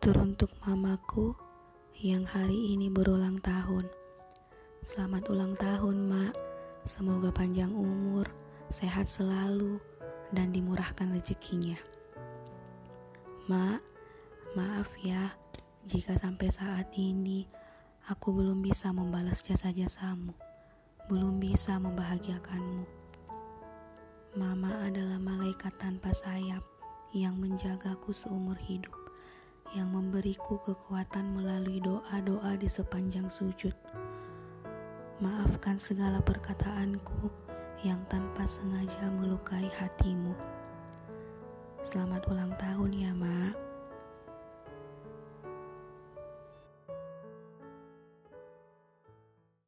Teruntuk mamaku yang hari ini berulang tahun. Selamat ulang tahun, Mak. Semoga panjang umur, sehat selalu, dan dimurahkan rezekinya. Mak, maaf ya jika sampai saat ini aku belum bisa membalas jasa-jasamu, belum bisa membahagiakanmu. Mama adalah malaikat tanpa sayap yang menjagaku seumur hidup yang memberiku kekuatan melalui doa-doa di sepanjang sujud. Maafkan segala perkataanku yang tanpa sengaja melukai hatimu. Selamat ulang tahun ya, Mak.